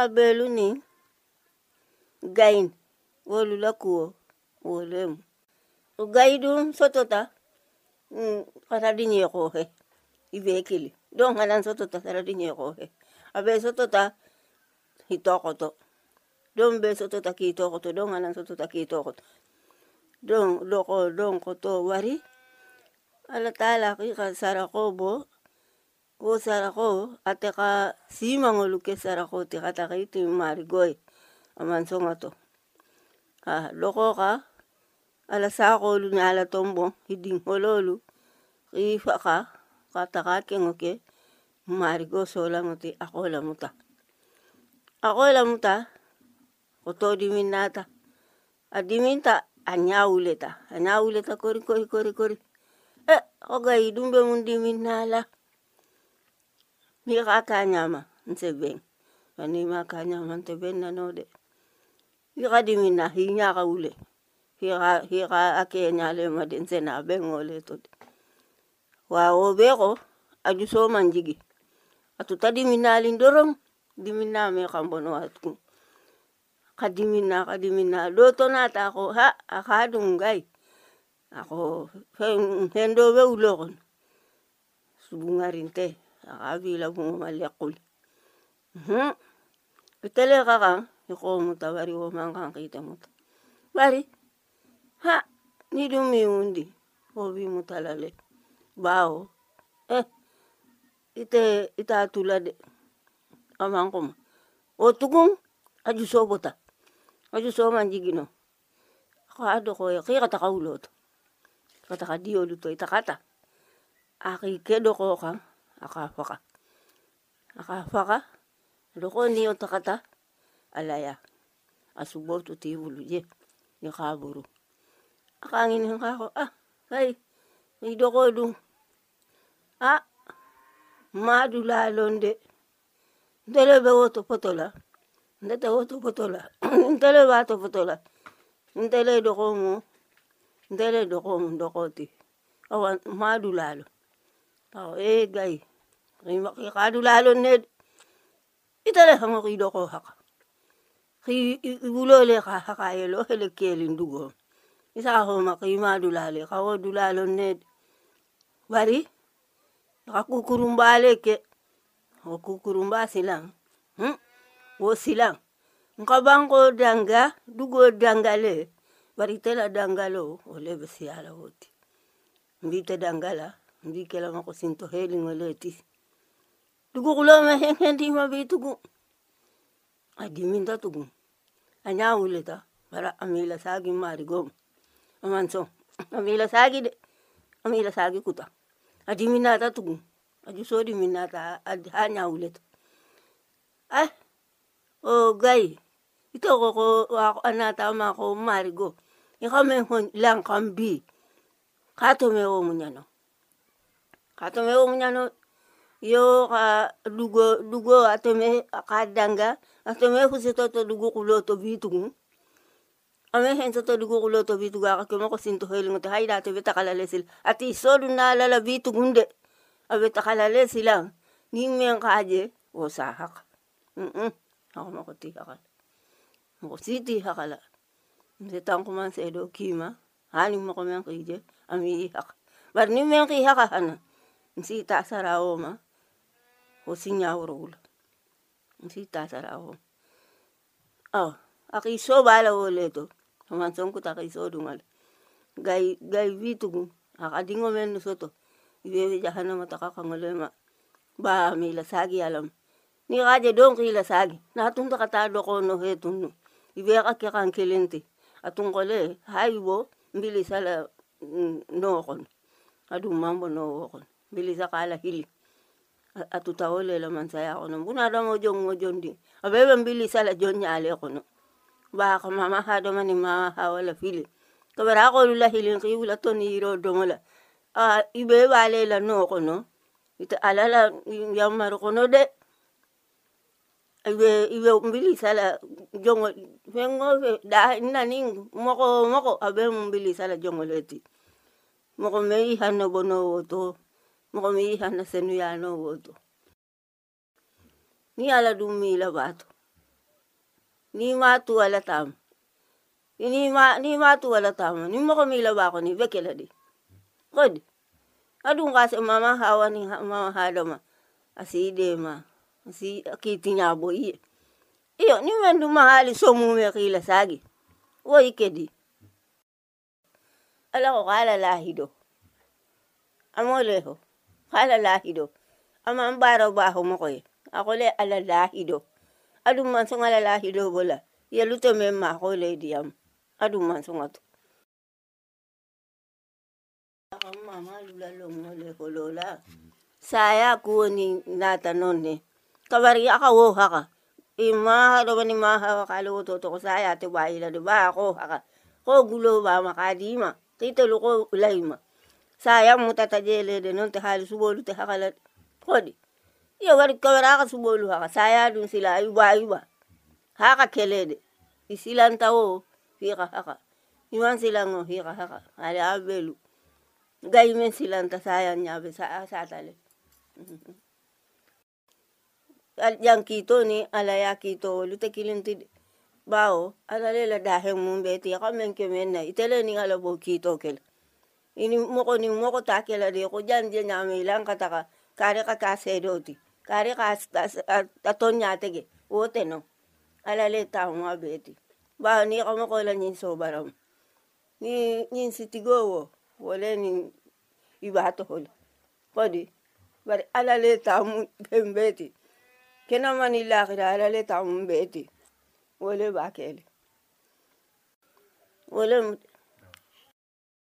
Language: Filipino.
abeluni gain. Wolu lakuwo wolem gayidum sotota karadi hmm, ñeexooxe ibe kili donc anan sotota karadi ñeexooxe abe sotota hitoxoto don be sotota kiitoxoto don anan sotota kiitoxoto don loko don koto. Wari. Ala taala xi xa saraxo bo ko ate ka simangolu ke sara ko te kata ka iti mari goy aman songato ah loko ka ala sakolu ni ala tombo hiding hololu ki faka kata ka kengo ke mari go sola muti ako la muta. Ako la muta koto diminata adiminta anyawuleta anyawuleta kori kori kori kori. Eh oga idumbe mun diminala mi akanyama kanyama ntse beng. Ba nanode ma kanyama ntse beng na node i ule. Hi ga hi le ma de ntse na beng ole to wa o be go a ju so man jigi a tu ta me ga mbono kadimina tku. Ka di na ta go ha akadungai ako dung gai a be ulo go عبي لهم ما اللي يقول. هم قلت لي غا يقوم طوري وما غان قيد مط باري. ها نيدومي وندي. وبي مطلالي باو. آه إتا إتا تولد. أمانكم وتقوم. أجو صوبتا. أجو صوبا جيجينو قعدو خويا خيرا تقولوت قتا قديو لتو إتا قتا أخي كدو خوخا akafaka akaafaka akaafaka loqoniyo takata alaya. Asubotu tivuluje nikaburu akangini nkako ah hai idokodu ah madu lalonde ntelebe woto potola ndete woto potola ntelebe ato potola ntele dokomo ntele dokomo dokoti awa madu lalo awo e eh, gai. Ki kadu lalo ned. Itale hango ki doko haka. Ki ibulole ka haka yelo hele kelin dugo. Isa ho maki madu lale ka wo dulalo ned. Bari ka kukurumbale ke? O kukurumba silang? Hmm? wo silang. Nka banko danga dugo dangale bari tela dangalo o lebe siala woti. Mbite dangala mbi kela mako sinto heli ngoleti dugu kulo ma hen hen di tugu minta tugu. Anya uleta bara amila sagi mari gom amanso amila sagi de. Amila sagi kuta. Adi minata tugu. Adi so di minata adi hanya uleta ah o gai. Ito ko ko ako anata ma ko mari go. Ikame hon lang kambi kato me o munyano katome wo munyano yo ka dugo dugo atome ka danga atome husi to dugo kulo to bitugu ame hen to dugo kulo to bitugu aka kemo ko sinto heli ngote haida to beta kala lesil. Ati sodu na lala bitugunde abeta kala lesila. Ning men kaje o sahak mm -mm. ako mako ti hakala mako siti hakala mse tangku man se do kima. Hani mako men kije ami hak bar ni men ki haka hana nsi ta sarawo O singa urul. le to aho. Oh. Aho. Oh, Akiso bala ta ki so du dungal. Gai, gai vitugu. Akadingo men soto. Ibewe jahanama takakangolema. Ba mila sagi alam. Ni raje don kila sagi. Natun takata doko no hetunu. Ibe akikan. Atungole haibo mbili sala mm, no kon. Adu mambo no bili Mbili sakala hili. atutawolela mansaya kono. Mbuna ɗomo jongo jondi. Aɓe ɓe mbili sala jonñale kono. Ɓaako mama ha ɗomani mama ha wala fili. Kabara kolula hilin kiwula toni yiro domola a iɓe ɓalela no kono. Ita alala yammar kono de. Iɓe iɓe mbili sala jongo fengofe da nani moko moko. Aɓe mbili sala jongoleti moko meyi hanno bonowo to moko mi hana senu ya no woto ni ala dumila bato ni matu ala tam ni ma ni matu ala tam ni mo ko mila ba ko ni bekela di. Kod adun ka sa mama hawa ni mama hadama aside ma si kitinya bo iye iyo ni mendu mahali somu me kila sagi wo ikedi ala ko kala lahido amoleho halalahido aman baro baho mokoy akole alalahido. Adum mansong alalahido bola. Yaluto memma kole diam adum mansong atu mama lula lomole kolola saya kuoni nata nonne kabari aka wo haka. Ima hado bani ma hawa kalo to to saya te baila de ba ko haka. Ko gulo ba makadima titolo ko ulaima saya mutata jele de non te hali subolu te hakala kodi iyo wari kawara ka subolu haka saya dun sila ayuba ayuba haka kelede isilanta wo hika haka iman silango hika haka ale abelu gai men silanta saya nyabe sa satale yang kito ni ala ya kito lute kilinti bao. Ala lela dahe mumbeti ka men ke men na. Itele ni ala bo kito kel ini moko ni moko takela de ko jan je nyame ilang kataka kare ka ka sedoti kare ka aton nyatege wote no? Ala le ta mo beti. Ba ni ka moko la nyin so baram ni nyin sitigo wo wole ni ibato hol kodi bari ala le ta mo beti. Kena mani lakira ala le ta mo beti. Wole ba kele. Wole